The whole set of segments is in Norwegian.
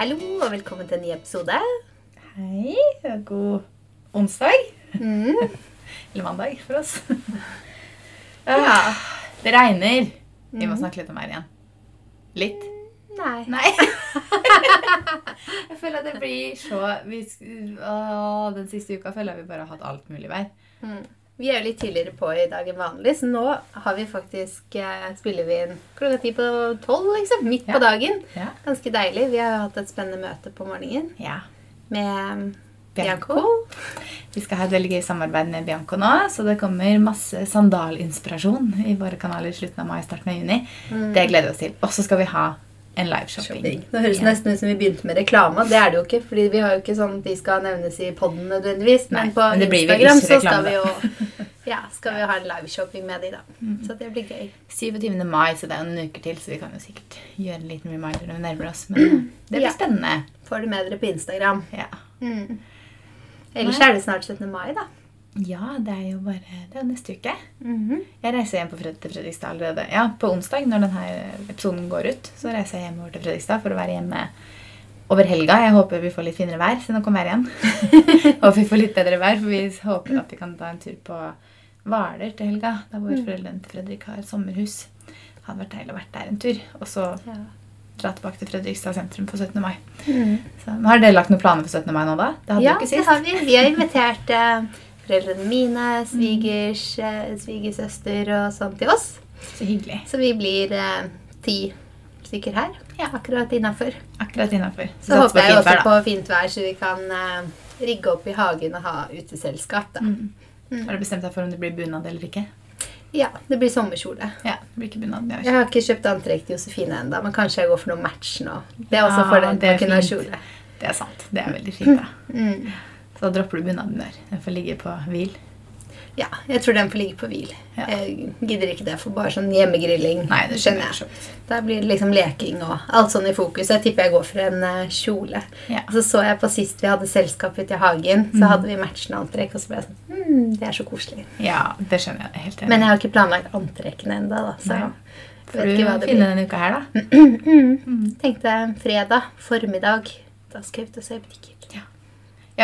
Hallo og velkommen til en ny episode. Hei, og god onsdag. Mm. Eller mandag for oss. Ja. Det regner. Vi må Mhm. snakke litt om været igjen. Litt? Nei. Nei. jeg føler at det blir så vi, å, Den siste uka føler jeg vi bare har hatt alt mulig vær. Mm. Vi er jo litt tidligere på i dag enn vanlig, så nå har vi faktisk eh, spiller vi inn klokka ti på tolv, liksom. Midt Ja. på dagen. Ja. Ganske deilig. Vi har jo hatt et spennende møte på morgenen ja. med Bianco. Bianco. Vi skal ha et veldig gøy samarbeid med Bianco nå, så det kommer masse sandalinspirasjon i våre kanaler i slutten av mai, starten av juni. Mm. Det gleder vi oss til. Og så skal vi ha en liveshopping. Shopping. Det høres Ja. nesten ut som vi begynte med reklame. Det er det jo ikke, fordi vi har jo ikke sånn at de skal nevnes i poden nødvendigvis. Men Nei, på men Instagram så skal vi jo ja, skal vi ha en liveshopping med de, da. Mm. Så det blir gøy. 27. mai, så det er jo noen uker til, så vi kan jo sikkert gjøre en liten reminder når vi nærmer oss. Men det blir Ja. spennende. Får det med dere på Instagram. Ja. Mm. Ellers Nei. er det snart 17. mai, da. Ja, det er jo bare Det er neste uke. Mhm. Jeg reiser hjem på Fred til Fredrikstad allerede. Ja, på onsdag, når denne episoden går ut, så reiser jeg hjem til Fredrikstad for å være hjemme over helga. Jeg håper vi får litt finere vær, siden det kommer vær igjen. og vi får litt bedre vær, for vi håper at vi kan ta en tur på Hvaler til helga. Da hvor Mm. foreldrene til Fredrik har sommerhus. Det hadde vært deilig å vært der en tur. Og så Ja. dra tilbake til Fredrikstad sentrum på 17. mai. Mm. Så, har dere lagt noen planer for 17. mai nå, da? Det hadde ja, ikke det har vi. Vi har invitert eh, foreldrene mine, svigers, eh, svigersøster og sånn til oss. Så hyggelig. Så vi blir eh, ti stykker her. Ja. Akkurat innafor. Akkurat innafor. Så håper jeg også på fint vær, så vi kan eh, rigge opp i hagen og ha uteselskap. Da. Mm. Mm. Har du bestemt deg for om det blir bunad eller ikke? Ja, det blir sommerkjole. Ja, det blir ikke bunad. i. Jeg har ikke kjøpt antrekk til Josefine ennå, men kanskje jeg går for noe match nå. Det er også Ja, fordelen det er å kunne ha kjole. Det er sant. Det er veldig fint, da. Mm. Så da dropper du bunaden der. Den får ligge på hvil. Ja, jeg tror den får ligge på hvil. Ja. Jeg gidder ikke det for bare sånn hjemmegrilling. Nei, det skjønner jeg. Da blir det liksom leking og alt sånn i fokus. Jeg tipper jeg går for en uh, kjole. Ja. Så så jeg på sist vi hadde selskap ute i hagen, så Mm. hadde vi matchende antrekk, og så ble jeg sånn mm, Det er så koselig. ja, det skjønner jeg. Helt enig. Men jeg har ikke planlagt antrekkene ennå, da, så Nei. Får vet du ikke hva det finne blir. denne uka her, da? Mm. Tenkte fredag formiddag. Da skal jeg ut og se butikker. Ja,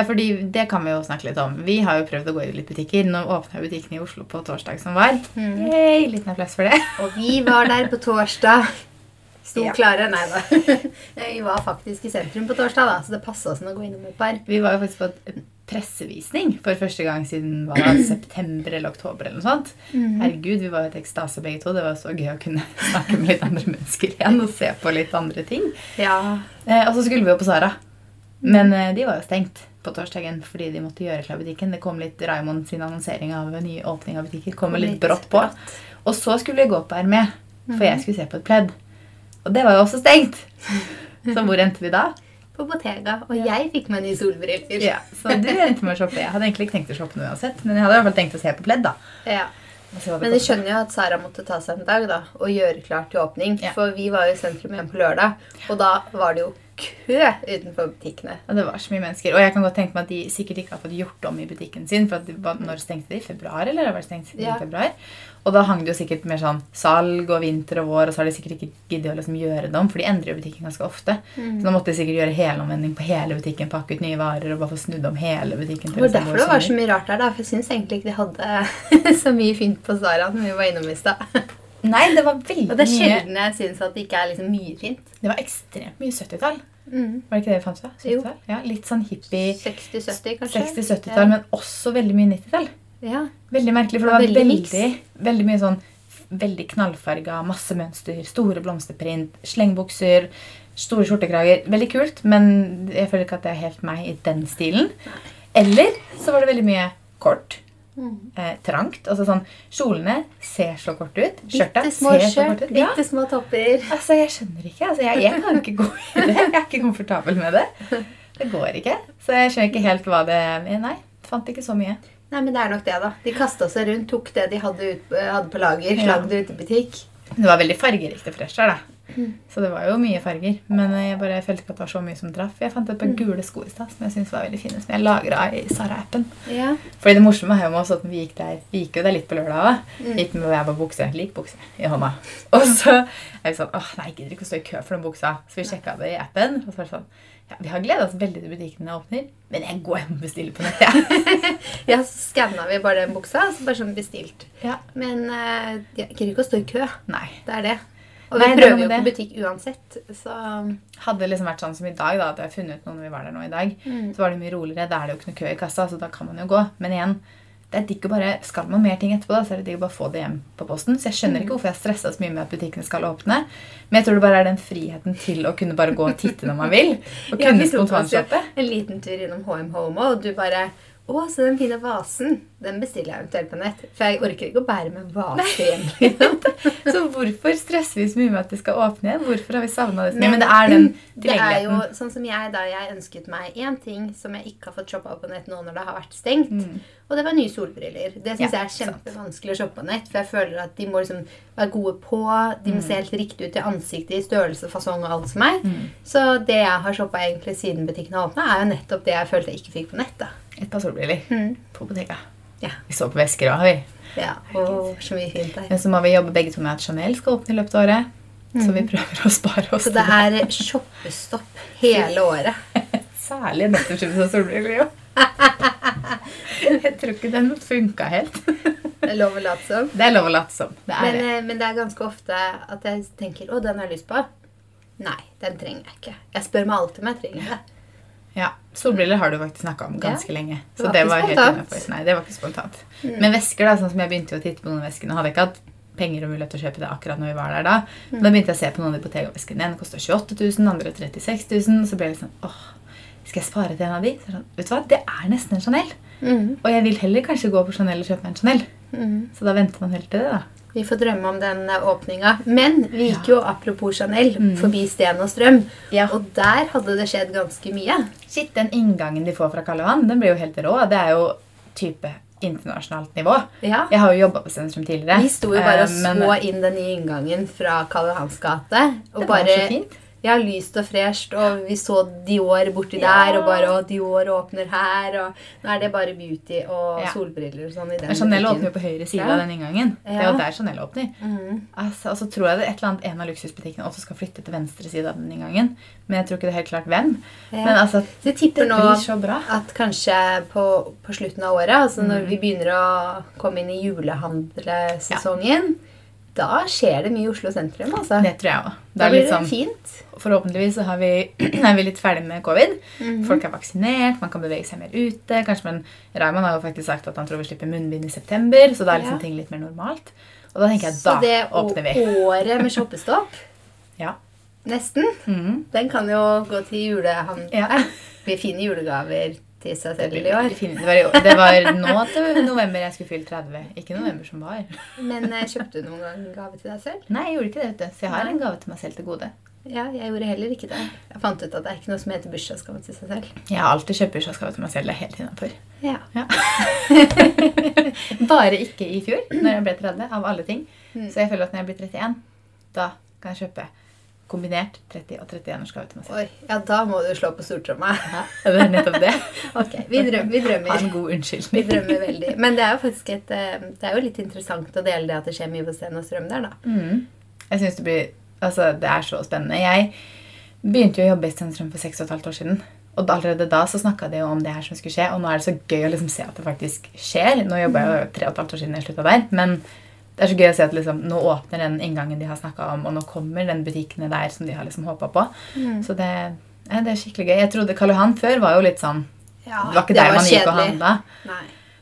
fordi det kan vi jo snakke litt om. Vi har jo prøvd å gå i litt butikker. Nå åpna butikken i Oslo på torsdag som var. Mm. Hey, liten applaus for det. Og vi var der på torsdag. Sto Ja. klare. Nei da. Vi var faktisk i sentrum på torsdag, da, så det passa oss å gå innom et par. Vi var jo faktisk på en pressevisning for første gang siden var september eller oktober. eller noe sånt. Mm. Herregud, vi var jo i ekstase begge to. Det var så gøy å kunne snakke med litt andre mennesker igjen og se på litt andre ting. Ja. Eh, og så skulle vi jo på Sara. Men eh, de var jo stengt på torsdagen fordi de måtte gjøre klar butikken. Det kom litt Raymond sin annonsering av en ny åpning av butikker. Kom litt litt brått på. Og så skulle vi gå på Hermé, for jeg skulle se på et pledd. Og det var jo også stengt. Så hvor endte vi da? På Bottega. Og jeg fikk meg nye solbriller. Ja, Så du endte med å shoppe. Jeg hadde egentlig ikke tenkt å shoppe noe uansett, men jeg hadde i hvert fall tenkt å se på pledd. da. Ja. Men jeg skjønner jo at Sara måtte ta seg en dag da, og gjøre klart til åpning. Ja. For vi var jo i sentrum igjen på lørdag, og da var det jo kø utenfor butikkene. Og det var så mye mennesker. Og jeg kan godt tenke meg at de sikkert ikke har fått gjort om i butikken sin. For var- når stengte de? I februar, eller? Har det stengt i Ja. februar? Og da hang det jo sikkert mer sånn salg og vinter og vår, og så har de sikkert ikke giddet å liksom gjøre det om, for de endrer jo butikken ganske ofte. Mm. Så da måtte de sikkert gjøre helomvending på hele butikken, pakke ut nye varer og bare få snudd om hele butikken. Det var derfor det var så mye rart der, da. For jeg syns egentlig ikke de hadde så mye fint på Sara som vi var innom i stad. Nei, det var veldig Og det er mye sjelden jeg syns at det ikke er liksom mye fint. Det var ekstremt mye 70-tall. Mm. Var det ikke det fant ut? Jo. 70-tall? Ja, litt sånn hippie 60-70, kanskje? 60-70-tall, men også veldig mye 90-tall. Ja. ja. Veldig merkelig, for det var veldig veldig, veldig, mye sånn veldig knallfarga, masse mønster, store blomsterprint, slengbukser, store skjortekrager. Veldig kult, men jeg føler ikke at det er helt meg i den stilen. Eller så var det veldig mye kort. Mm. Eh, trangt. Altså sånn Kjolene ser så korte ut. Skjørta ser så skjørt, korte ut. Ja. bitte små topper. Altså, jeg skjønner ikke. Altså, jeg, jeg kan ikke gå i det. Jeg er ikke komfortabel med det. Det går ikke. Så jeg skjønner ikke helt hva det er. Nei, fant ikke så mye. Nei, men det er nok det, da. De kasta seg rundt, tok det de hadde, ut, hadde på lager, Ja. slagg det ut i butikk. Det var veldig fargerikt og fresh her, da. Så det var jo mye farger. Men jeg bare følte ikke at det var så mye som traff. Jeg fant et par gule sko i stad som jeg synes var veldig fine, som jeg lagra i Sara-appen. Ja. Fordi det morsomme er jo oss at vi gikk der Vi gikk jo der litt på lørdag òg. Mm. Gikk med hver vår bukse. Lik bukse i hånda. Og så er vi sånn åh, nei, jeg gidder ikke å stå i kø for den buksa. Så vi sjekka det i appen. Og så var det sånn ja, Vi har gleda oss veldig til butikkene åpner, men jeg går hjem og bestiller på nett. Ja. ja, så skanna vi bare den buksa, så bare sånn bestilt. ja. Men uh, jeg gidder ikke å stå i kø. Nei. Det er det. Og Nei, vi det er prøver jo på butikk uansett, så Hadde det liksom vært sånn som i dag, da, at jeg har funnet ut noe når vi var der nå i dag, Mm. så var det mye roligere. Da er det jo ikke noe kø i kassa, så da kan man jo gå. Men igjen, det er digg å bare Skal man mer ting etterpå, da, så er det digg å bare få det hjem på posten. Så jeg skjønner Mm. ikke hvorfor jeg har stressa så mye med at butikkene skal åpne. Men jeg tror det bare er den friheten til å kunne bare gå og titte når man vil. Og kunne spontanshoppe. En liten tur innom HM Home, og du bare Å, så den fine vasen. Den bestiller jeg eventuelt på nett. For jeg orker ikke å bære med vase hjem. Så hvorfor stresser vi så mye med at det skal åpne igjen? Hvorfor har vi savna det så mye? Men Men det er den Det er jo sånn som jeg da jeg ønsket meg én ting som jeg ikke har fått shoppa på nett nå når det har vært stengt. Mm. Og det var nye solbriller. Det syns Ja, jeg er kjempevanskelig å shoppe på nett. For jeg føler at de må liksom være gode på. De må se helt riktig ut i ansiktet, i størrelse, fasong og alt som er. Mm. Så det jeg har shoppa egentlig siden butikken har åpna, er jo nettopp det jeg følte jeg ikke fikk på nett. da. Et par solbriller Mm. på butikken. Ja. Vi så på vesker òg, vi. Ja, og så mye fint der. Men så må vi jobbe begge to med at Chanel skal åpne i løpet av året. Så vi prøver å spare oss Så det er shoppestopp hele året. Særlig nettopp av solbriller, jo. Jeg tror ikke den funka helt. Det er lov å late som. Det er lov å late som. Det Men, det. eh, men det er ganske ofte at jeg tenker 'Å, den har jeg lyst på'. Nei, den trenger jeg ikke. Jeg spør meg alltid om jeg trenger det. Ja, Solbriller har du faktisk snakka om ganske lenge. Det Så var det var helt. Nei, det var ikke spontant. Mm. Men vesker, da, sånn som jeg begynte å titte på noen av Nå hadde jeg ikke hatt penger og mulighet til å kjøpe det akkurat når vi var der da. Mm. Men da begynte jeg å se på noen av de Bottega-veskene. Den koster 28 000, den andre 36 000. Og så ble jeg litt sånn åh, skal jeg spare til en av de? Så sånn, vet du hva, det er nesten en Chanel. Mm. Og jeg vil heller kanskje gå på Chanel og kjøpe en Chanel. Mhm. Så da venter man heller til det, da. Vi får drømme om den åpninga. Men vi gikk jo, apropos Chanel, Mm. forbi Sten og Strøm. Ja. Og der hadde det skjedd ganske mye. Shit, den inngangen de får fra Karl Johan, den blir jo helt rå. Det er jo type internasjonalt nivå. Ja. Jeg har jo jobba på Sentrum tidligere. Vi sto jo bare og eh, men så inn den nye inngangen fra Karl Johans gate. Og Det var bare så fint. Ja, lyst og fresht, og vi så Dior borti Ja. der, og bare og Dior åpner her, og nå er det bare beauty og Ja. solbriller og sånn i den Men Chanel åpner jo på høyre side av den inngangen. Det er jo der Chanel åpner. Mm. Altså, og så tror jeg det er et eller annet en av luksusbutikkene også skal flytte til venstre side av den inngangen. Men jeg tror ikke det er helt klart hvem. Men altså, Så jeg tipper nå at kanskje på, på slutten av året, altså når Mm. vi begynner å komme inn i julehandlesesongen, da skjer det mye i Oslo sentrum, altså. Det tror jeg òg. Da blir det sånn, fint. forhåpentligvis så har vi, er vi litt ferdig med covid. Mhm. Folk er vaksinert, man kan bevege seg mer ute. Kanskje, men Raymond har jo faktisk sagt at han tror vi slipper munnbind i september. Så da er liksom Ja. ting litt mer normalt. Og da tenker jeg Så da det åpner vi. Så det året med shoppestopp, Ja. nesten, Mhm. den kan jo gå til julehandel. Ja. Blir fine julegaver til seg selv i år. det, var, i år- det var nå til november jeg skulle fylle 30. Ikke november som var. Men eh, kjøpte du noen gang gave til deg selv? Nei, jeg gjorde ikke det. vet du. Så jeg har en gave til meg selv til gode. Ja, jeg gjorde heller ikke det. Jeg fant ut at det er ikke noe som heter bursdagsgave til seg selv. Jeg har alltid kjøpt bursdagsgave til meg selv. Det er helt innafor. Ja. Ja. Bare ikke i fjor, når jeg ble 30, av alle ting. Mm. Så jeg føler at når jeg blir 31, da kan jeg kjøpe kombinert 30- og 31-årsgave til meg selv. Oi, ja, da må du slå på stortromma. Ja, det er nettopp det. Ok, vi drømmer. Vi Ha en god unnskyldning. Vi drømmer veldig. Men det er jo faktisk et, eh, det er jo litt interessant å dele det at det skjer mye på Sten og Strøm der, da. Mm. Jeg synes det blir Altså, det er så spennende. Jeg begynte jo å jobbe i Stenstrøm for seks og et halvt år siden. Og allerede da så snakka de jo om det her som skulle skje, og nå er det så gøy å liksom se at det faktisk skjer. Nå jobba jeg jo tre og et halvt år siden jeg slutta der, men det er så gøy å se at liksom, nå åpner den inngangen de har snakka om, og nå kommer den butikkene der som de har liksom håpa på. Mm. Så det, ja, det er skikkelig gøy. Jeg trodde Karl Johan før var jo litt sånn Ja, Det var ikke der man gikk og handla.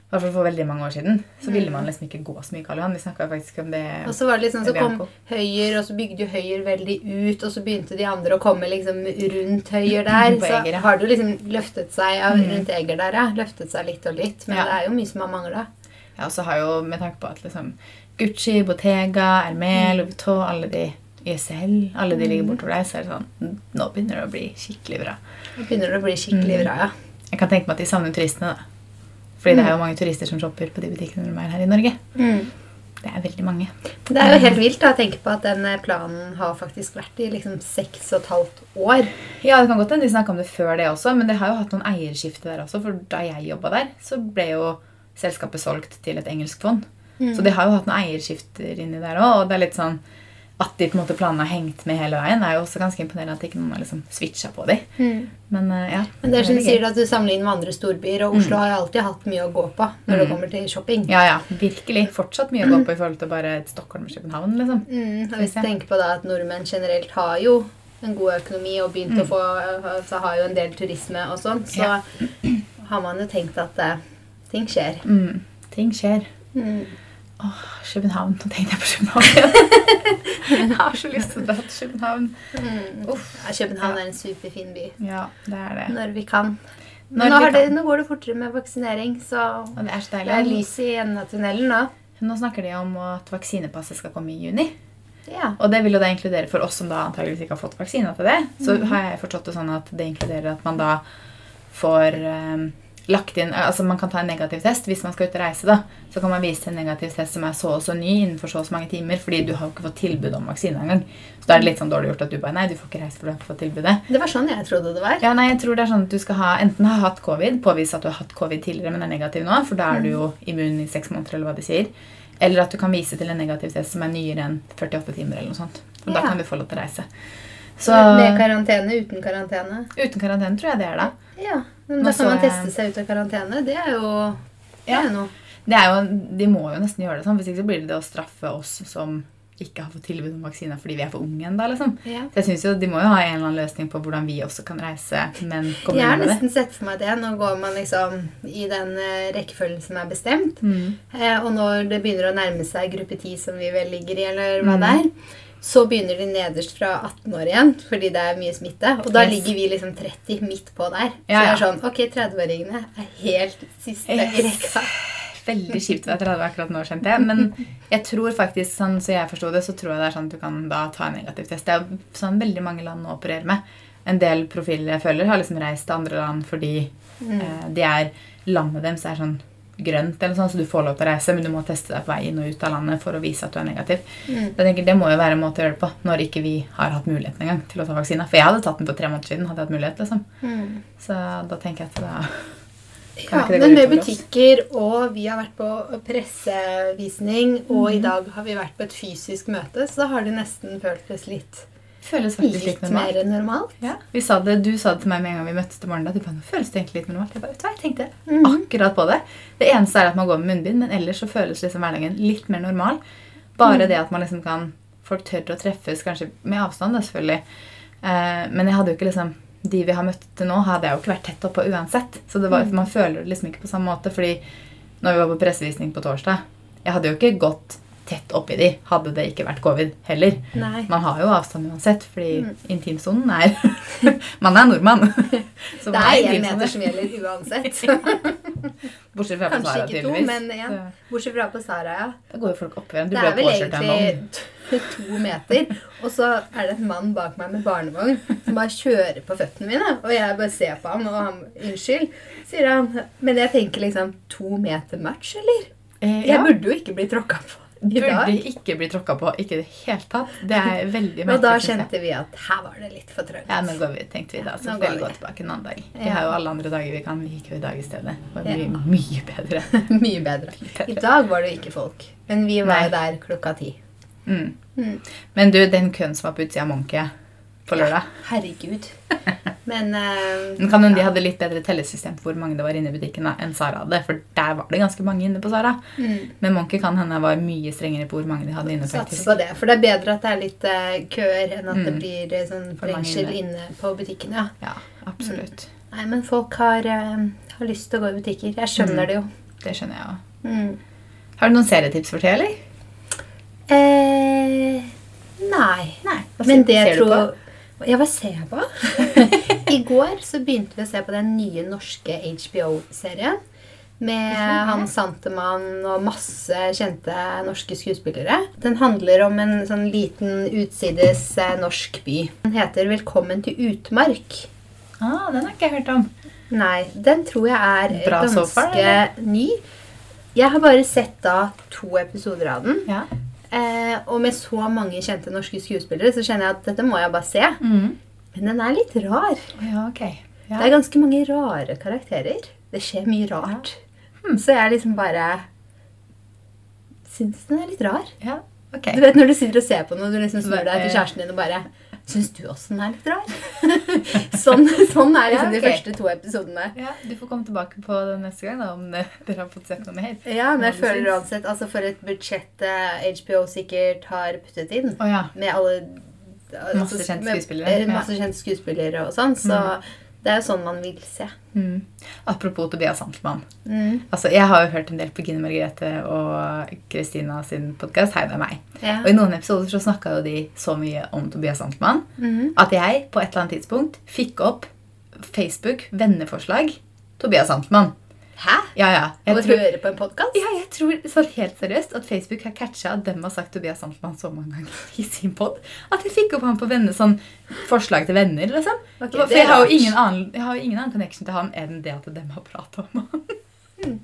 I hvert fall for veldig mange år siden. Så ville Mm. man liksom ikke gå så mye Karl Johan. Vi snakka faktisk om det. Og så var det liksom, så kom. Høyer, og så bygde jo Høyer veldig ut, og så begynte de andre å komme liksom rundt Høyer der. Så Eger, ja. har det jo liksom løftet seg ja, Mm. rundt Eger der, ja. Løftet seg litt og litt. Men det er jo mye som har mangla. Ja, og så har jo, med tanke på at liksom Gucci, Bottega, Hermé, Louis Vuitton, alle de YSL, alle de ligger bortover deg, så er det sånn Nå begynner det å bli skikkelig bra. Nå begynner det å bli skikkelig Mm. bra, ja. Jeg kan tenke meg at de savner turistene, da. Fordi det er jo mange turister som shopper på de butikkene de er her i Norge. Mm. Det er veldig veldig mange. Det er jo helt vilt da, å tenke på at den eh, planen har faktisk vært i liksom seks og et halvt år. Ja, det kan godt hende de snakka om det før det også, men det har jo hatt noen eierskifte der også. For da jeg jobba der, så ble jo selskapet solgt til et engelsk fond. Så de har jo hatt noen eierskifter inni der òg. Og det er litt sånn at de på en måte planene har hengt med hele veien, det er jo også ganske imponerende at ikke noen har liksom switcha på de. Men uh, ja. Men det er som du sier at du sammenligner med andre storbyer, og Oslo har jo alltid hatt mye å gå på når det kommer til shopping. Ja, ja. Virkelig. Fortsatt mye å gå på i forhold til bare Stockholm og København, liksom. Mm, og hvis du tenker på da at nordmenn generelt har jo en god økonomi og begynt å få Så har jo en del turisme og sånn, så Ja. har man jo tenkt at uh, ting skjer. Mm. Ting skjer. Mm. Åh, København. Nå tenkte jeg på København igjen. jeg har så lyst til å dra til København. Uff, ja, København er en superfin by. Ja, det er det. Når vi kan. Men nå, det, nå går det fortere med vaksinering, så Og det er så det er lys i enden av tunnelen nå. Nå snakker de om at vaksinepasset skal komme i juni. Ja. Og det vil jo da inkludere for oss som da antageligvis ikke har fått vaksine til det. Så Mhm. har jeg forstått det sånn at det inkluderer at man da får eh, lagt inn Altså man kan ta en negativ test hvis man skal ut og reise. da. Så kan man vise til en negativ test som er så og så ny innenfor så og så mange timer. Fordi du har jo ikke fått tilbud om vaksine engang. Så da er det litt sånn dårlig gjort at du bare Nei, du får ikke reise for du har ikke fått tilbudet. Det var sånn jeg trodde det var. Ja, nei, jeg tror det er sånn at du skal ha, enten ha hatt covid, påvise at du har hatt covid tidligere, men er negativ nå, for da er du jo immun i seks måneder, eller hva de sier. Eller at du kan vise til en negativ test som er nyere enn 48 timer, eller noe sånt. Og da kan du få lov til å reise. Så Med karantene, uten karantene. uten karantene tror jeg det er da. Ja, men da kan man teste seg ut av karantene. Det er jo det Ja. er noe. Det er jo, de må jo nesten gjøre det sånn, hvis ikke så blir det det å straffe oss som ikke har fått tilbud om vaksine fordi vi er for unge ennå, liksom. Ja. Så jeg synes jo de må jo ha en eller annen løsning på hvordan vi også kan reise, men komme Jeg har med det. nesten sett for meg det. Nå går man liksom i den eh, rekkefølgen som er bestemt. Mm. Eh, og når det begynner å nærme seg gruppe 10, som vi vel ligger i, eller hva Mm. det er, så begynner de nederst fra 18 år igjen, fordi det er mye smitte. Og da Yes. ligger vi liksom 30 midt på der. Ja, Så det er sånn Ok, 30-åringene er helt siste i Yes. rekka. Veldig kjipt å være 30 akkurat nå, skjønte jeg. Men jeg tror faktisk, sånn så jeg forsto det, så tror jeg det er sånn at du kan da ta en negativ test. Det er sånn veldig mange land nå opererer med. En del profiler jeg følger, har liksom reist til andre land fordi Mm. eh, de er landet deres er sånn grønt, eller sånn, så du får lov til å reise, men du må teste deg på vei inn og ut av landet for å vise at du er negativ. Mm. Jeg tenker Det må jo være en måte å gjøre det på når ikke vi har hatt muligheten engang til å ta vaksina. For jeg hadde tatt den for tre måneder siden. hadde jeg hatt mulighet, liksom. Mm. Så da tenker jeg at da Ja, men med butikker, og vi har vært på pressevisning, og mm. i dag har vi vært på et fysisk møte, så da har det nesten føltes litt, føles faktisk litt litt normalt. mer normalt. Ja, vi sa det, Du sa det til meg med en gang vi møttes til morgenen. at du bare, nå føles det egentlig litt normalt. Jeg bare, vet du hva, jeg tenkte mm. akkurat på det. Det eneste er at man går med munnbind, men ellers så føles liksom hverdagen litt mer normal. Bare mm. det at man liksom kan Folk tør å treffes, kanskje med avstand, da, selvfølgelig. Eh, men jeg hadde jo ikke liksom De vi har møtt til nå, hadde jeg jo ikke vært tett oppå uansett. Så det var, mm. man føler det liksom ikke på samme måte. fordi når vi var på pressevisning på torsdag Jeg hadde jo ikke gått tett oppi de hadde det ikke vært covid heller. Nei. Man har jo avstand uansett, fordi Mm. intimsonen er Man er nordmann. Så Det er én meter som gjelder uansett. Bortsett fra på Kanskje Sara, ikke to, tydeligvis. men ja. Bortsett fra på Sara, ja. Da går jo folk opp igjen. Du ble er påkjørt av en egentlig vel egentlig to meter. Og så er det en mann bak meg med barnevogn som bare kjører på føttene mine. Og jeg bare ser på ham, og han Unnskyld, sier han. Men jeg tenker liksom To meter match, eller? Eh, Jeg burde jo ikke bli tråkka på i burde dag. ikke bli tråkka på. Ikke i det hele tatt. Det er veldig Og da merkelig. synes jeg. kjente vi at her var det litt for trøtt. Ja, nå går vi, tenkte vi da. Så får vi gå tilbake en annen dag. Vi har jo alle andre dager vi kan. Vi gikk jo i dag i stedet. Det var Ja. mye, mye bedre. Mye bedre. I dag var det jo ikke folk. Men vi var jo der klokka ti. Mm. Mm. Men du, den køen som var på utsida av Monkey på lørdag Herregud. Men uh, Men kan hende de ja. hadde litt bedre tellesystem på hvor mange det var inne i butikken da, enn Sara hadde. For der var det ganske mange inne på Sara. mm. Men Monkey kan hende var mye strengere på hvor mange de hadde inne. faktisk. Sats på det. For det er bedre at det er litt uh, køer enn at det Mm. blir eh, sånn For inne. inne på butikken. Ja. Ja, absolutt. Nei, men folk har, har lyst til å gå i butikker. Jeg skjønner Mm. det jo. Det skjønner jeg òg. Mm. Har du noen serietips for tida, eller? Eh, nei. Nei. Men det tror? Ja, hva ser jeg på? I går så begynte vi å se på den nye norske HBO-serien. Med Hans han Santemann og masse kjente norske skuespillere. Den handler om en sånn liten utsides eh, norsk by. Den heter 'Velkommen til utmark'. Ah, den har ikke jeg hørt om. Nei, den tror jeg er Bra ganske sofa, ny. Jeg har bare sett da to episoder av den. Ja. Eh, og med så mange kjente norske skuespillere så kjenner jeg at dette må jeg bare se. Mm. Men den er litt rar. Ja, okay. Ja. Det er ganske mange rare karakterer. Det skjer mye rart. Hmm, Så jeg liksom bare syns den er litt rar. ja, okay. Du vet når du sitter og ser på noe, du liksom snur deg Eh. til kjæresten din og bare Syns du også den er litt rar? sånn, sånn er liksom Ja, okay. de første to episodene. Ja, Du får komme tilbake på det neste gang da, om eh, dere har fått sett noe mer. Ja, men jeg føler uansett Altså for et budsjett eh, HBO sikkert har puttet inn, oh, ja. med alle Masse kjente skuespillere, Med. Mm. Masse kjente skuespillere og sånn. Så det er jo sånn man vil se. Mm. Apropos Tobias Santelmann. Mm. Altså, jeg har jo hørt en del på Gine Margrethe og Kristina sin podkast. Hei, det er meg. Ja. Og i noen episoder så snakka jo de så mye om Tobias Santelmann mm. at jeg på et eller annet tidspunkt fikk opp Facebook venneforslag Tobias Santelmann. Hæ? Ja, ja. Jeg tror, høre på en podkast? ja, jeg tror så helt seriøst at Facebook har catcha at dem har sagt Tobias Santelmann så mange ganger i sin pod at jeg fikk opp han på venner, sånn forslag til venner. liksom. Okay, For jeg har, jo ingen annen, jeg har jo ingen annen connection til han enn det at dem har prata om han.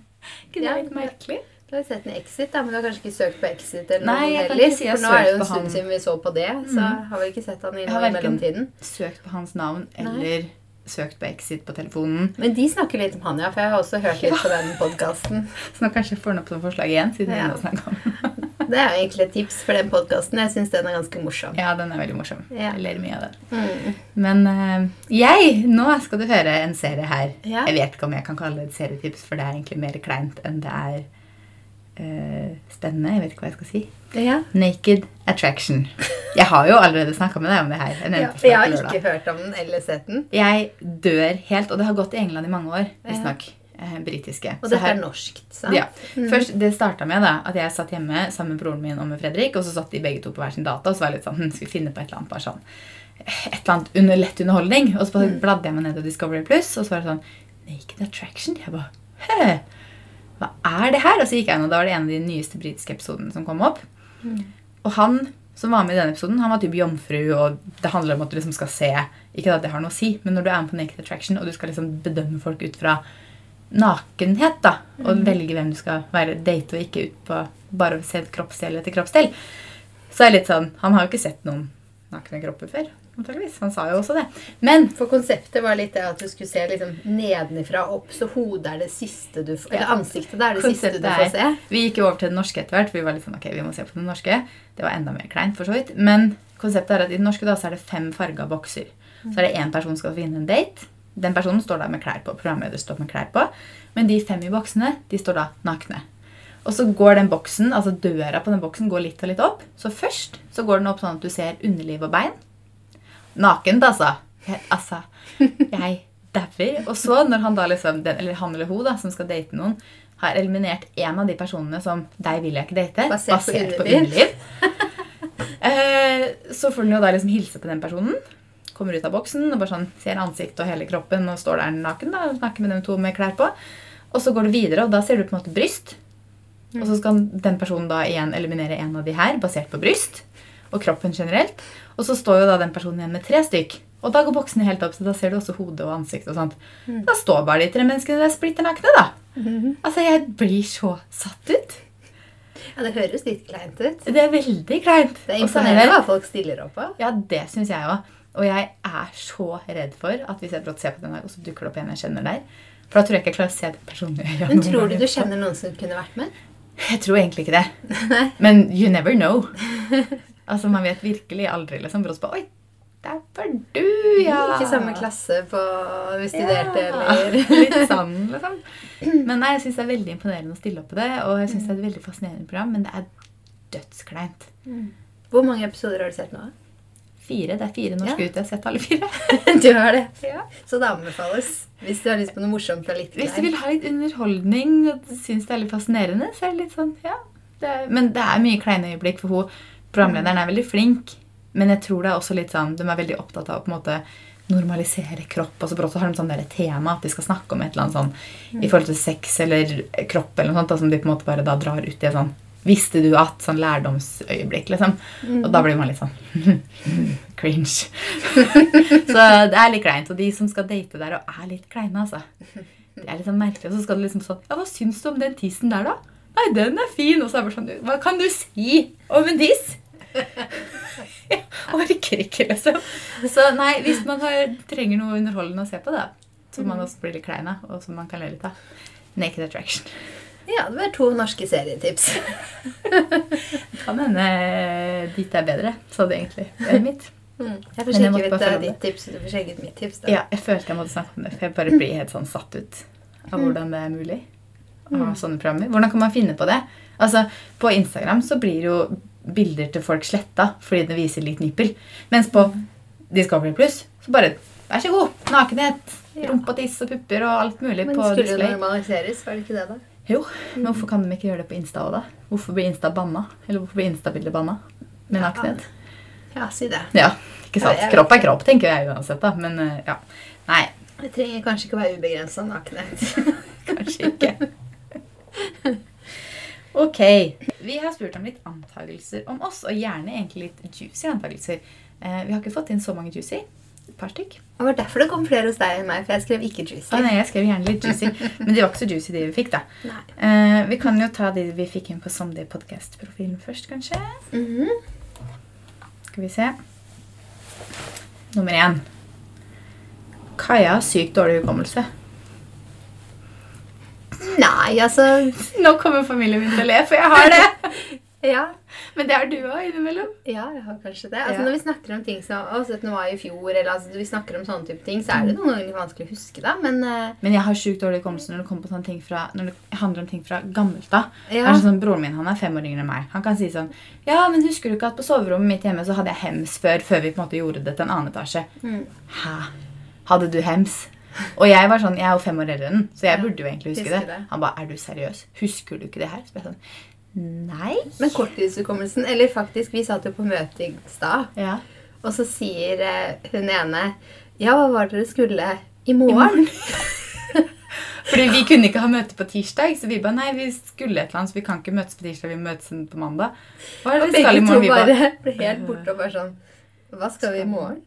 Ikke det Ja, er litt merkelig? Du har sett en Exit, da, men du har kanskje ikke søkt på Exit? eller Nei, noe jeg kan heller, ikke si jeg For nå er det jo en stund siden vi så på det, så mm. har vi ikke sett han i, mellomtiden. Jeg har verken mellomtiden. Søkt på hans navn eller søkt på Exit på telefonen. Men de snakker litt om han, ja, for jeg har også hørt litt på den podkasten. Så nå kanskje jeg får den opp som forslag igjen. siden Ja. vi om. Det er jo egentlig et tips for den podkasten. Jeg syns den er ganske morsom. Ja, den er veldig morsom. Ja. Jeg ler mye av den. Mm. Men uh, jeg, nå skal du høre en serie her. Ja. Jeg vet ikke om jeg kan kalle det et serietips, for det er egentlig mer kleint enn det er uh, spennende. Jeg vet ikke hva jeg skal si. Ja. Naked Attraction. Jeg har jo allerede snakka med deg om det her. Ja, jeg har lørdag. ikke hørt om den eller sett den. jeg dør helt, og det har gått i England i mange år, visstnok. Eh, britiske. Og dette her- er norskt, sant? Ja. Først, Det starta med da, at jeg satt hjemme sammen med broren min og med Fredrik. Og så satt de begge to på hver sin data og så var jeg litt sånn hm, Skal vi finne på et eller annet bare sånn et eller annet under lett underholdning? Og så bladde jeg meg ned til Discovery Plus, og så var det sånn Naked Attraction. Jeg bare Hæ? Hva er det her? Og så gikk jeg inn, og da var det en av de nyeste britiske episodene som kom opp. Og han som var med i denne episoden, han var typ jomfru, og det handler om at du liksom skal se Ikke at det har noe å si, men når du er med på Naked Attraction, og du skal liksom bedømme folk ut fra nakenhet, da, og velge hvem du skal være date og ikke ut på bare å se kroppsdel etter kroppsdel, så er det litt sånn Han har jo ikke sett noen nakne kropper før, antageligvis. Han sa jo også det. Men For konseptet var litt det at du skulle se liksom nedenifra og opp, så hodet er det siste du får Eller ansiktet er det siste du får se. Vi gikk jo over til det norske etter hvert. Vi var litt sånn, ok, vi må se på det norske. Det var enda mer kleint, for så vidt. Men konseptet er at i det norske da, så er det fem farga bokser. Så er det én person som skal finne en date. Den personen står da med klær på. Programleder står med klær på. Men de fem i boksene, de står da nakne. Og så går den boksen, altså døra på den boksen går litt og litt opp. Så først så går den opp sånn at du ser underliv og bein. Nakent, altså. Jeg, altså, jeg dauer. Og så, når han da liksom, den, eller han eller hun da, som skal date noen, har eliminert en av de personene som deg vil jeg ikke date, Basert på basert på underliv, eh, så får den jo da liksom hilse på den personen. Kommer ut av boksen og bare sånn, ser ansiktet og hele kroppen og står der naken da, og snakker med dem to med klær på. Og så går du videre, og da ser du på en måte bryst. Og så skal den personen da igjen eliminere en av de her, basert på bryst og kroppen generelt. Og så står jo da den personen igjen med tre stykk. Og da går boksene helt opp, så da ser du også hodet og ansiktet og sånt. Da står bare de tre menneskene der splitter nakne, da. Altså, jeg blir så satt ut. Ja, Det høres litt kleint ut. Det er veldig kleint. Det er imponerende hva folk stiller opp på. Ja, det syns jeg òg. Og jeg er så redd for at hvis jeg brått ser på den her, og så dukker det opp en jeg kjenner der For da tror jeg ikke jeg klarer å se den personen. Men tror du du kjenner noen som kunne vært med? Jeg tror egentlig ikke det. Men you never know. Altså, Man vet virkelig aldri. liksom. Brått på Oi, der var du, ja! Ikke samme klasse på vi studerte, Ja, eller Litt sånn, liksom. Men nei, jeg syns det er veldig imponerende å stille opp på det. Og jeg synes det er et veldig fascinerende program, men det er dødskleint. Hvor mange episoder har du sett nå? Fire. Det er fire norske Ja. ute. Jeg har sett alle fire. Du har det. Ja. Så det anbefales. Hvis du har lyst på noe morsomt og litt Hvis du vil ha litt underholdning og syns det er litt fascinerende, så er det litt sånn, ja. Det er, men det er mye kleine øyeblikk, for hun, programlederen er veldig flink. Men jeg tror det er også litt sånn, de er veldig opptatt av å på en måte normalisere kropp. Og så har de sånn der tema at de skal snakke om et eller annet sånn i forhold til sex eller kropp, eller noe sånt, da, som de på en måte bare da drar ut i et sånn Visste du at? Sånn lærdomsøyeblikk, liksom. Og da blir man litt sånn cringe. så det er litt kleint. Og de som skal date der og er litt kleine, altså. Det er litt sånn merkelig. Og så skal du liksom sånn Ja, hva syns du om den tissen der, da? Nei, den er fin. Og så er det bare sånn Hva kan du si om en tiss? Jeg orker ikke, liksom. Så nei, hvis man har, trenger noe underholdende å se på, da, så man også blir litt klein av, og som man kan le litt av. Naked Attraction. Ja, det var to norske serietips. Kan hende ditt er bedre, sa du egentlig, enn mitt. Mm. Jeg får sjekke ut eh, ditt tips, og du får sjekke ut mitt tips. Da. Ja, jeg følte jeg måtte snakke om det, for jeg bare blir helt sånn satt ut av hvordan det er mulig ha sånne programmer. Hvordan kan man finne på det? Altså, På Instagram så blir jo bilder til folk sletta fordi det viser litt nippel. Mens på Discovery Plus så bare Vær så god! Nakenhet. Rumpe og tiss og pupper og alt mulig Men på skulle det normaliseres, var det ikke det, da? Jo, men hvorfor kan de ikke gjøre det på Insta òg, da? Hvorfor blir Insta banna? Eller hvorfor blir Insta-bildet banna? Med Ja. nakenhet? Ja, si det. Ja, ikke sant? Kropp er kropp, tenker jeg uansett, da. Men eh, ja. Nei, Det trenger kanskje ikke å være ubegrensa nakenhet. kanskje ikke. Ok. Vi har spurt om litt antakelser om oss, og gjerne egentlig litt juicy antakelser. Eh, vi har ikke fått inn så mange juicy. Et par stykk. Det var derfor det kom flere hos deg enn meg, for jeg skrev ikke juicy. Ah, nei, jeg skrev gjerne litt juicy, men de var ikke så juicy, de vi fikk, da. Eh, vi kan jo ta de vi fikk inn på Someday Podcast-profilen først, kanskje. Mhm. Skal vi se. Nummer én. Kaja har sykt dårlig hukommelse. Nei, altså Nå kommer familien min til å le, for jeg har det. Ja, Men det har du òg innimellom. ja jeg har kanskje det. Altså Ja. Når vi snakker om ting som å, 17. mai i fjor, eller altså, vi snakker om sånne type ting, så er det noen ganger litt vanskelig å huske, da. Men uh... Men jeg har sjukt dårlig hukommelse når det kommer på sånne ting fra, når det handler om ting fra gammelt av. Ja. Det er sånn, Broren min han er fem år yngre enn meg. Han kan si sånn Ja, men husker du ikke at på soverommet mitt hjemme så hadde jeg hems før, før vi på en måte gjorde det til en annen etasje? Mm. Hæ? Hadde du hems? Og jeg var sånn, jeg er jo fem år eldre enn den, så jeg burde jo egentlig huske det. det. Han ba, er du seriøs? Husker du ikke det her? Så jeg sånn, nei. Men korttidshukommelsen Eller faktisk, vi satt jo på møte i stad, Ja. og så sier eh, hun ene Ja, hva var det dere skulle i morgen? Fordi vi kunne ikke ha møte på tirsdag, så vi ba, nei, vi skulle et eller annet, så vi kan ikke møtes på tirsdag, vi møtes på mandag. Hva er Og det vi skal i morgen? Vi bare ble helt borte og bare sånn Hva skal vi i morgen?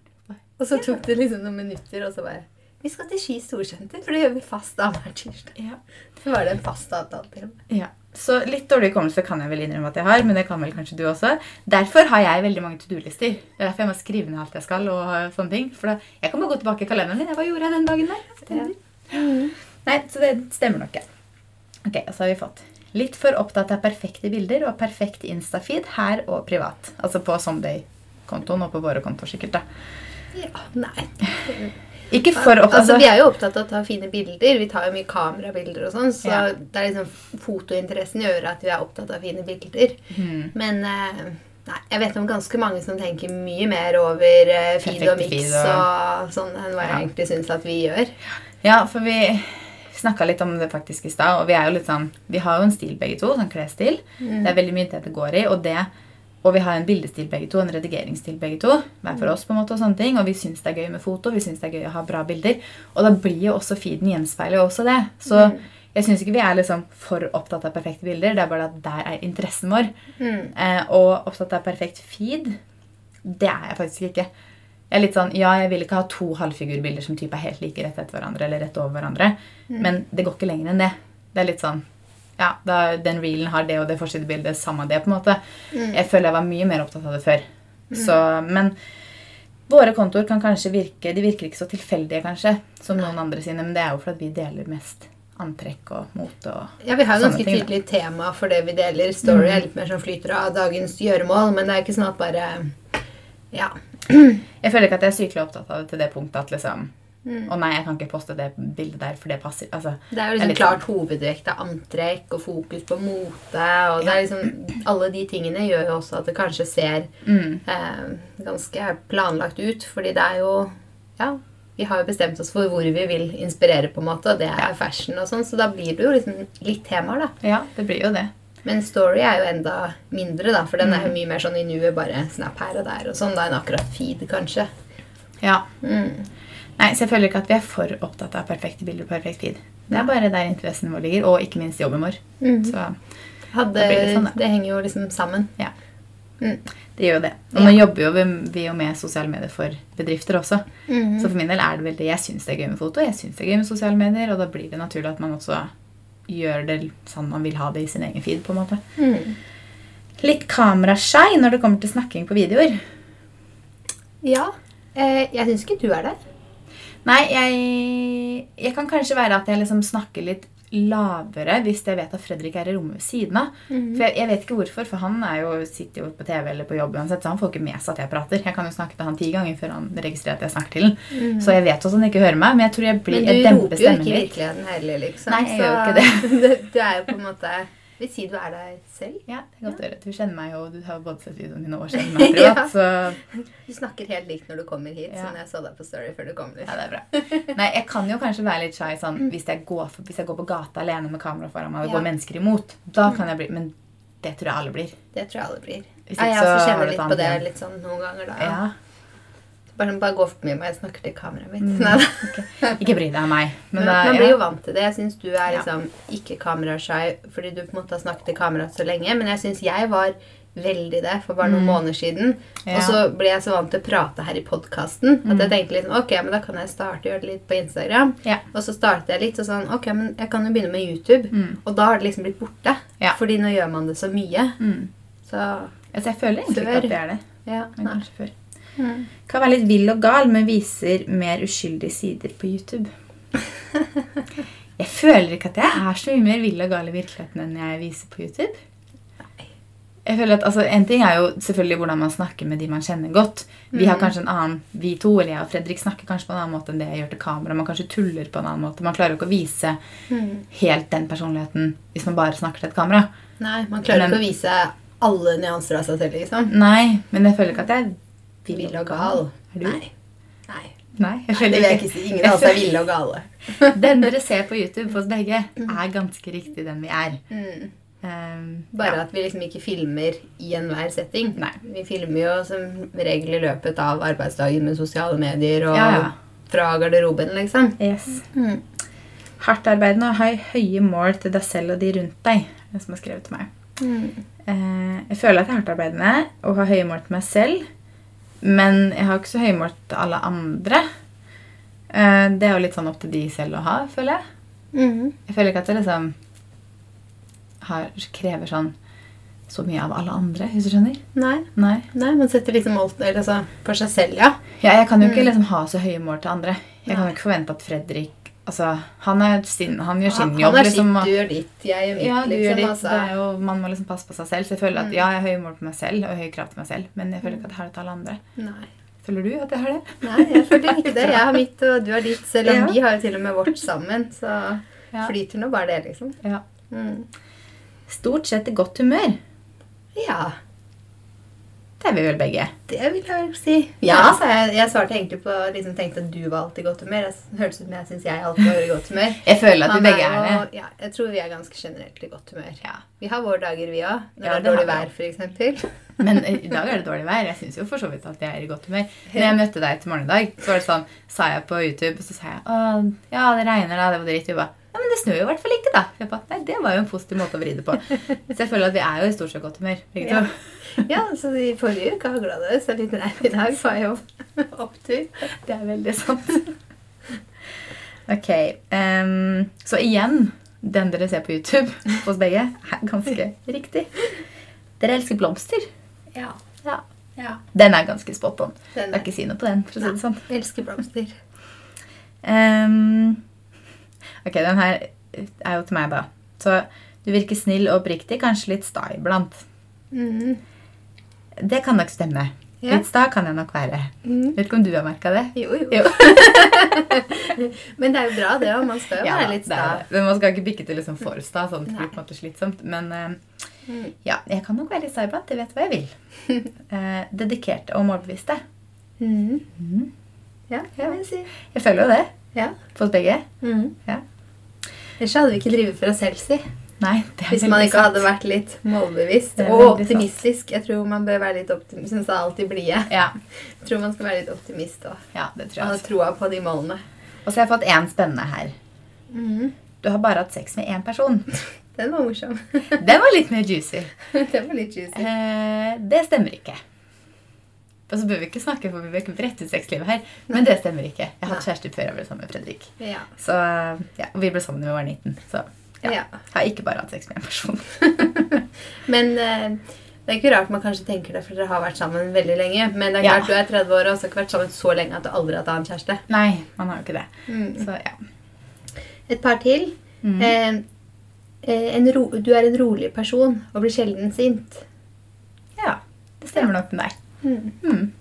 Og så tok det liksom noen minutter, og så bare Vi skal til Ski storsenter, for det gjør vi fast annenhver tirsdag. ja. Så var det en fast avtale til. Ja, Så litt dårlig hukommelse kan jeg vel innrømme at jeg har, men det kan vel kanskje du også. Derfor har jeg veldig mange to do-lister. Det er derfor jeg må skrive ned alt jeg skal. og sånne ting. For da, Jeg kan bare gå tilbake i kalenderen min. Hva gjorde jeg den dagen der? Nei, så det stemmer nok. ja. Ok, og så har vi fått litt for opptatt av perfekte bilder og perfekt Insta-feed her og privat. Altså på Someday-kontoen og på våre kontoer sikkert. da. Ja, nei. Ikke for opptatt Altså, vi er jo opptatt av å ta fine bilder. Vi tar jo mye kamerabilder og sånn, så Ja. det er liksom fotointeressen gjør at vi er opptatt av fine bilder. Mm. Men eh, nei, jeg vet om ganske mange som tenker mye mer over eh, feed og mix og- sånn enn hva jeg Ja. egentlig syns at vi gjør. Ja, for vi snakka litt om det faktisk i stad. Og vi er jo litt sånn Vi har jo en stil begge to, sånn klesstil. Det er veldig mye det det går i. Og det og vi har en bildestil begge to, en redigeringsstil begge to. Hver for oss på en måte Og sånne ting Og vi syns det er gøy med foto, vi syns det er gøy å ha bra bilder. Og da blir jo også feeden gjenspeiler jo også det. Så jeg syns ikke vi er liksom for opptatt av perfekte bilder. Det er bare at der er interessen vår. Mm. Eh, og opptatt av perfekt feed, det er jeg faktisk ikke. Jeg er litt sånn, Ja, jeg vil ikke ha to halvfigurbilder som type er helt like rett etter hverandre. eller rett over hverandre, Men det går ikke lenger enn det. Det er litt sånn, ja, da, Den reelen har det og det forsidebildet, samme det. på en måte. Jeg føler jeg var mye mer opptatt av det før. Så, men våre kontoer kan kanskje virke de virker ikke så tilfeldige kanskje, som noen andre sine, men det er jo fordi vi deler mest antrekk og mote. og Ja, Vi har jo ganske ting, da. tydelig tema for det vi deler. Story er litt mer som flyter av dagens gjøremål, men det er ikke sånn at bare Ja. Jeg føler ikke at jeg er sykelig opptatt av det til det punktet at liksom Å nei, jeg kan ikke poste det bildet der, for det passer. Altså, Det er jo liksom er klart hovedvekt av antrekk og fokus på mote. og det er liksom, Alle de tingene gjør jo også at det kanskje ser mm, eh, ganske planlagt ut. Fordi det er jo Ja, vi har jo bestemt oss for hvor vi vil inspirere, på en måte, og det er Ja. fashion og sånn, så da blir det jo liksom litt temaer, da. ja, det blir jo det. Men story er jo enda mindre, da, for den er jo Mm. mye mer sånn i nuet, bare snap her og der og sånn, da enn akkurat feed, kanskje. Ja. Mm. Nei, så jeg føler ikke at vi er for opptatt av perfekte bilder og perfekt feed. Det er bare der interessen vår ligger, og ikke minst jobben vår. Mm. Så Hadde, det sånn, det henger jo liksom sammen. ja, Mm. det gjør jo det. Og nå jobber jo vi, vi jo med sosiale medier for bedrifter også. Mhm. Så for min del er det veldig Jeg syns det er gøy med foto, jeg syns det er gøy med sosiale medier, og da blir det naturlig at man også gjør det sånn man vil ha det i sin egen feed. på en måte. Mm. Litt kamerashy når det kommer til snakking på videoer. Ja. Eh, jeg syns ikke du er det. Nei, jeg, jeg kan kanskje være at jeg liksom snakker litt lavere hvis jeg vet at Fredrik er i rommet ved siden av. For jeg, jeg vet ikke hvorfor, for han er jo, sitter jo på TV eller på jobb uansett, så han får ikke med seg at jeg prater. Jeg kan jo snakke til han ti ganger før han registrerer at jeg snakker til han. Så jeg vet også at han ikke hører meg, men jeg tror jeg, blir, Men du roper jo ikke i virkeligheten heller, liksom. Nei, jeg så gjør jo ikke det. du er jo på en måte Vi sier du er deg selv. Ja, det er godt å høre. Du kjenner meg jo, du har jo både sett videoen min og kjenner meg privat, Ja. så Du snakker helt likt når du kommer hit, Ja. som jeg så deg på Story før du kom. ja, Liksom. det er bra. Nei, jeg kan jo kanskje være litt shy sånn hvis jeg går, hvis jeg går på gata alene med kamera foran meg, og det Ja. går mennesker imot. Da kan jeg bli Men det tror jeg alle blir. Det tror jeg alle blir. Hvis Ja, ikke jeg så også kjenner litt på det litt sånn noen ganger. da. Ja. Bare, bare gå forbi meg, jeg snakker til kameraet mitt. Mm. Da. Ikke bry deg om meg. Men Men man blir jo vant til det. Jeg syns du er Ja. liksom ikke kamerashy fordi du på en måte har snakket til kameraet så lenge. Men jeg syns jeg var veldig det for bare noen Mm. måneder siden. Ja. Og så ble jeg så vant til å prate her i podkasten at Mm. jeg tenkte liksom, ok, men da kan jeg starte å gjøre det litt på Instagram. Ja. Og så startet jeg litt og sånn Ok, men jeg kan jo begynne med YouTube. Mm. Og da har det liksom blitt borte. Ja. Fordi nå gjør man det så mye. Mm. Så Altså, jeg føler egentlig ikke at det er det. ja. Men kanskje før. Mm. Kan være litt vill og gal, men viser mer uskyldige sider på YouTube. Jeg føler ikke at jeg er så mye mer vill og gal i virkeligheten enn jeg viser på YouTube. Jeg føler at, altså, En ting er jo selvfølgelig hvordan man snakker med de man kjenner godt. Vi har Mm. kanskje en annen, vi to, eller jeg og Fredrik snakker kanskje på en annen måte enn det jeg gjør til kamera. Man kanskje tuller på en annen måte. Man klarer jo ikke å vise Mm. helt den personligheten hvis man bare snakker til et kamera. Nei, man klarer Men- ikke å vise alle nyanser av seg selv, liksom. Nei, men jeg føler ikke at jeg Vill og gal. Er du? Nei. Nei. Nei, jeg Nei, føler det vil jeg ikke si. Ingen av oss er ville og gale. Den dere ser på YouTube på oss begge, er ganske riktig den vi er. Mm. Um, Bare ja. at vi liksom ikke filmer i enhver setting. Nei. Vi filmer jo som regel i løpet av arbeidsdagen med sosiale medier og Ja, ja. fra garderoben, liksom. Yes. Mm. Hardtarbeidende og ha høye mål til deg selv og de rundt deg. Som har skrevet til meg. Mm. Uh, jeg føler at jeg er hardtarbeidende og har høye mål til meg selv. Men jeg har ikke så høye mål til alle andre. Eh, det er jo litt sånn opp til de selv å ha, føler jeg. Mm. Jeg føler ikke at det liksom har, krever sånn så mye av alle andre, hvis du skjønner. Nei. Nei. Nei, man setter liksom alt eller, altså, for seg selv, ja. Ja, jeg kan jo ikke Mm. liksom ha så høye mål til andre. Jeg kan jo ikke forvente at Fredrik Altså, han, er sin, han gjør sin Han, jobb, han er liksom. sitt, du gjør ditt, jeg gjør mitt, Ja, du liksom. gjør ditt. altså. Er jo, man må liksom passe på seg selv. Så jeg føler at Mm. ja, jeg har høye mål på meg selv og høye krav til meg selv, men jeg føler ikke at jeg har det til alle andre. Nei. Føler du at jeg har det? Nei, jeg føler ikke det. Jeg har mitt, og du har ditt. Selv om Ja. vi har jo til og med vårt sammen, så Ja. flyter nå bare det, liksom. Ja. Mm. Stort sett i godt humør. Ja, Det er vi vel begge. det vil jeg vel si. Ja, sa jeg. Jeg svarte egentlig på liksom tenkte at du var alltid i godt humør. Det hørtes ut som jeg syns jeg alltid var i godt humør. Jeg føler at vi begge er det. Ja, jeg tror vi er ganske generelt i godt humør. Ja. Vi har våre dager, vi òg. Når Ja, det er dårlig vær, f.eks. Men eh, i dag er det dårlig vær. Jeg syns jo for så vidt at jeg er i godt humør. Når jeg møtte deg til morgen i dag, så var det sånn, sa jeg på YouTube, og så sa jeg Å, ja, det regner da, det var dritt. Du ba Ja, men det snør jo i hvert fall ikke, da. Jeg ba, Nei, det var jo en positiv måte å vri det på. Så jeg føler at vi er jo i stort sett godt humør, begge to. Ja, så i forrige uke hagla det, så litt regn i dag var jo opptur. Det er veldig sant. Ok. Um, så igjen, den dere ser på YouTube hos begge, er ganske riktig. Dere elsker blomster. Ja. Ja. ja. Den er ganske spot on. Den Jeg kan ikke si noe på den. for å si det sånn. Jeg elsker blomster. Um, ok, den her er jo til meg, da. Så du virker snill og oppriktig, kanskje litt sta iblant. Mm. Det kan nok stemme. Ja. Litt sta kan jeg nok være. Mm. Vet ikke om du har merka det? Jo, jo. Jo. Men det er jo bra, det òg. Man skal jo Ja, være litt det sta. Men man skal ikke bikke til liksom for sta, sånn det blir på en måte slitsomt. Men uh, Mm. ja, jeg kan nok være litt sta iblant. Jeg vet hva jeg vil. uh, dedikerte og målbevisste. Mm. Mm. Ja, det vil jeg si. Jeg føler jo det Ja. på oss begge. Mm. Ja. Ellers hadde vi ikke drevet for oss selv, si. Nei, det Hvis man ikke sant. hadde vært litt målbevisst og optimistisk. sant. Jeg tror man bør være litt optimistisk. Syns jeg alltid blide. Ja, Jeg tror man skal være litt optimist og ja, det tror jeg. ha troa på de målene. Og så har jeg fått én spennende her. Mm. Du har bare hatt sex med én person. Den var morsom. Den var litt mer juicy. Den var litt juicy. Eh, det stemmer ikke. Og så bør vi ikke snakke for vi bør ikke brette ut sexlivet her, men det stemmer ikke. Jeg har hatt kjæreste før jeg ble sammen med Fredrik. Ja. Så ja, og Vi ble sammen da vi var 19, så ja. Ja. Har ikke bare hatt sex med en person. Men eh, det er ikke rart man kanskje tenker det, for dere har vært sammen veldig lenge. Men det er Ja. du er 30 år og har ikke vært sammen så lenge at du aldri har hatt annen kjæreste. Nei, man har jo ikke det. Mm. Så ja. Et par til. Mm. Eh, eh, en ro, du er en rolig person og blir sjelden sint. ja. Det stemmer nok med deg. Mm.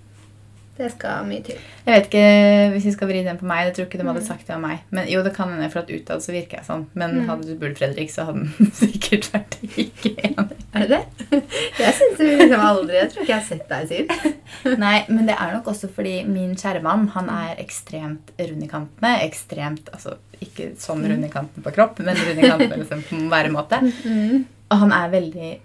Mm. Det skal mye til. Jeg vet ikke, Hvis vi skal vri den på meg, jeg tror ikke de Mm. hadde sagt det om meg. Men jo, det kan hende, for at utad så virker jeg sånn. Men Mm. hadde du spurt Fredrik, så hadde han sikkert vært ikke enig. Er det det? Jeg syns liksom aldri Jeg tror ikke jeg har sett deg siden. Nei, men det er nok også fordi min kjære mann han er ekstremt rund i kantene. Ekstremt, altså Ikke sånn rund i kanten på kropp, men rund i kantene liksom, på væremåte. Mm. Og han er veldig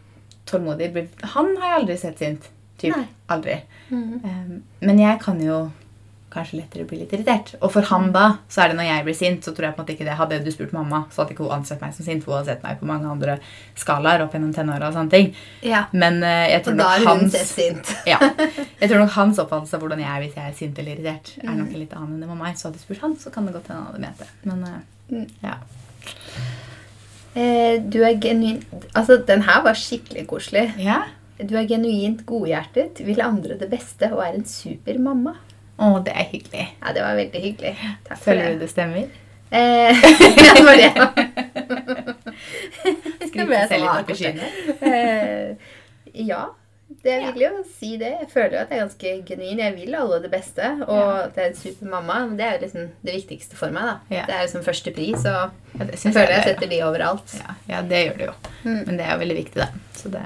tålmodig. Han har jeg aldri sett sint. Typ. Nei. Aldri. Mm. Um, men jeg kan jo kanskje lettere bli litt irritert. Og for han da, så er det når jeg blir sint, så tror jeg på en måte ikke det. Hadde du spurt mamma, så hadde ikke hun ansett meg som sint. Hun hadde sett meg på mange andre skalaer opp gjennom tenåra og sånne ting. Ja. Men uh, jeg tror nok hans sint. ja. Jeg tror nok hans oppfattelse av hvordan jeg er hvis jeg er sint eller irritert, er nok en litt annen enn det med meg. Så hadde du spurt han, så kan det godt hende han hadde ment det. Men uh, Mm. ja. Eh, du er genuin Altså, den her var skikkelig koselig. ja. Du er genuint godhjertet, vil andre det beste og er en super mamma. Å, det er hyggelig. Ja, det var veldig hyggelig. Takk Føler du det. det stemmer? Eh, ja, det var det. Skrike selv litt opp i skyene? Eh, ja, det er virkelig å si det. Jeg føler jo at jeg er ganske genuin. Jeg vil alle det beste, og Ja. jeg er en super mamma. Det er jo liksom det viktigste for meg. da. Ja. Det er liksom første pris, og Ja, jeg føler jeg jeg det er. setter de overalt. Ja, ja, det gjør du jo. Mm. Men det er jo veldig viktig, da. Så det,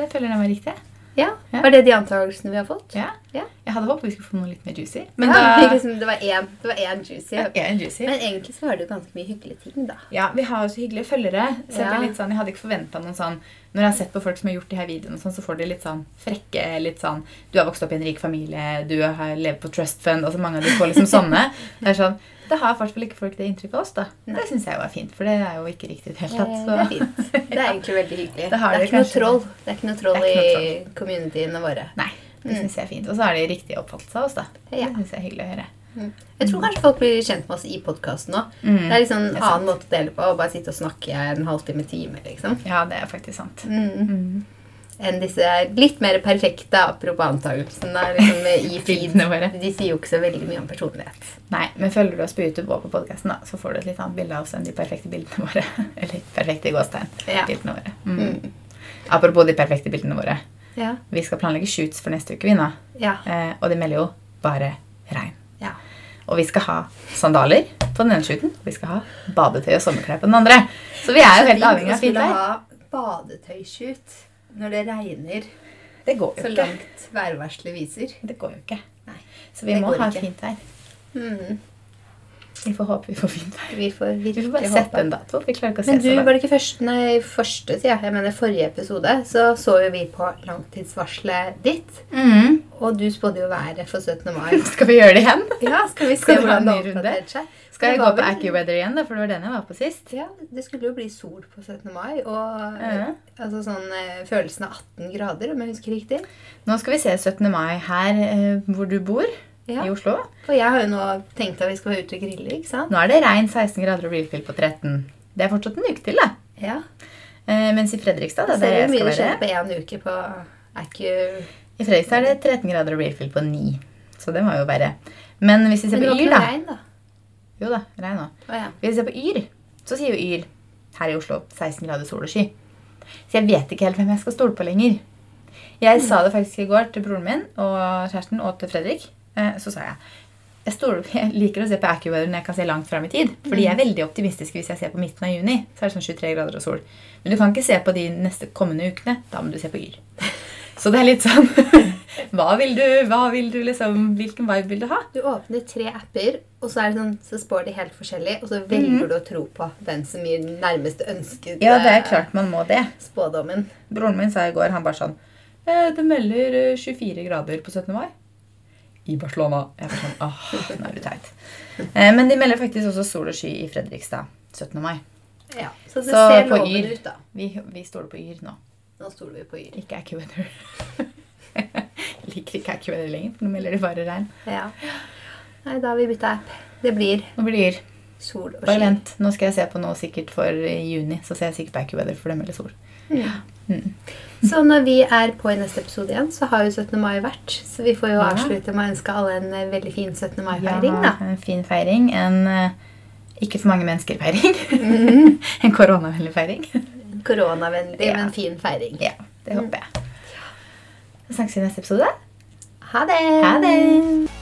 jeg føler den var riktig. Ja, Ja. Var det de antakelsene vi har fått? Ja. Ja. Jeg hadde håpet vi skulle få noe litt mer juicy. Men ja, da liksom, det var én det var én juicy. ja, en juicy. Men egentlig så var det jo ganske mye hyggelige ting, da. Ja, vi har jo så hyggelige følgere. Så jeg, litt sånn, jeg hadde ikke forventa noen sånn Når jeg har sett på folk som har gjort de her videoene, sånn, så får de litt sånn frekke litt sånn Du har vokst opp i en rik familie, du har levd på trust fund altså Mange av de får liksom sånne. Det er sånn, det har i hvert fall ikke folk det inntrykket av oss, da. Nei. Det syns jeg er fint, for det er jo ikke riktig i det hele tatt. tatt. Det er fint. Det er egentlig veldig hyggelig. Det har det er ikke noe troll Det er ikke noe troll ikke i communityene våre. Nei, det Mm. syns jeg er fint. Og så er det riktig oppfattelse av oss, da. Ja. Det syns jeg er hyggelig å høre. Jeg tror kanskje folk blir kjent med oss i podkasten òg. Mm, Det er liksom en annen måte å dele på. Å bare sitte og snakke en halvtime, time, liksom. Ja, det er faktisk sant. Mm. Enn disse litt mer perfekte, apropos-antakelsene liksom, i feedene våre. De sier jo ikke så veldig mye om personlighet. Nei, men følger du oss på YouTube og på podkasten, så får du et litt annet bilde av oss enn de perfekte bildene våre. Eller perfekte gåstegn. Ja. Bildene våre. Mm. Mm. Apropos de perfekte bildene våre. Ja. Vi skal planlegge shoots for neste uke, vi nå. Ja. Eh, og de melder jo bare regn. ja. Og vi skal ha sandaler på den ene shooten. Og vi skal ha badetøy og sommerklær på den andre. Så vi er jo helt avhengig av fint vær. ha badetøyshoot når det regner Det går jo så ikke. langt værvarselet viser. Det går jo ikke. Nei, Så vi må ha ikke. fint vær. Mm. Vi får håpe vi får fint vær. Vi får Vi får bare sette en dato. Vi klarer ikke å se Men du, var det ikke første, nei, første tida, jeg mener forrige episode, så så jo vi på langtidsvarselet ditt. Mm. Og du spådde jo været for 17. mai. Skal vi gjøre det igjen? Ja, skal vi se Skal hvordan det oppdaterte seg? Skal jeg gå på AccuWeather igjen, da? For det var den jeg var på sist. Ja, det skulle jo bli sol på 17. mai, og Ja. altså sånn eh, følelsen av 18 grader, om jeg husker riktig. Nå skal vi se 17. mai her eh, hvor du bor, Ja. i Oslo. For jeg har jo nå tenkt at vi skal være ute og grille, ikke sant? Nå er det regn 16 grader og realfill på 13. Det er fortsatt en uke til, da. Ja. Eh, mens i Fredrikstad, da, det skal der jeg Ser hvor mye skal det skjer på én uke på Accu... i Fredrikstad er det 13 grader og refill på 9. Så det må jo være. Men hvis vi ser på Yr, da regn, da. Jo da, regn òg. Oh, ja. Hvis vi ser på Yr, så sier jo Yr her i Oslo 16 grader sol og sky. Så jeg vet ikke helt hvem jeg skal stole på lenger. Jeg sa det faktisk i går til broren min og kjæresten og til Fredrik. Eh, Så sa jeg jeg, stoler, jeg liker å se på AccuWeather når jeg kan se langt fram i tid. Fordi jeg er veldig optimistisk hvis jeg ser på midten av juni. Så er det sånn 23 grader og sol. Men du kan ikke se på de neste kommende ukene. Da må du se på Yr. Så det er litt sånn Hva vil du? Hva vil du liksom, Hvilken vibe vil du ha? Du åpner tre apper, og så, er det sånn, så spår de helt forskjellig, og så velger du å tro på den som gir den nærmeste ønsket Mhm. Ja, det er klart man må det. spådommen. Broren min sa i går, han bare sånn eh, Det melder eh, 24 grader på 17. mai. I Barcelona. Jeg var sånn, åh, nå er du teit. Eh, men de melder faktisk også sol og sky i Fredrikstad 17. mai. Ja, så det Så ser på lovende ut, da. Vi, vi stoler på Yr nå. Nå stoler vi på Yr. Ikke AccuWeather. Liker ikke AccuWeather lenger, for nå melder det bare regn. Ja. Nei, da har vi bytta app. Det blir Nå blir. Sol og Bare sky. vent. Nå skal jeg se på noe sikkert for juni. Så ser jeg sikkert på AccuWeather for dem eller sol. Mm. Så når vi er på i neste episode igjen, så har jo 17. mai vært. Så vi får jo Ja. avslutte med å ønske alle en eh, veldig fin 17. mai-feiring, da. en fin feiring. En eh, ikke for mange mennesker-feiring. Mm. en koronavennlig feiring. Koronavennlig, Ja. men fin feiring. ja, det håper jeg. Vi snakkes vi i neste episode. Ha det! Ha det!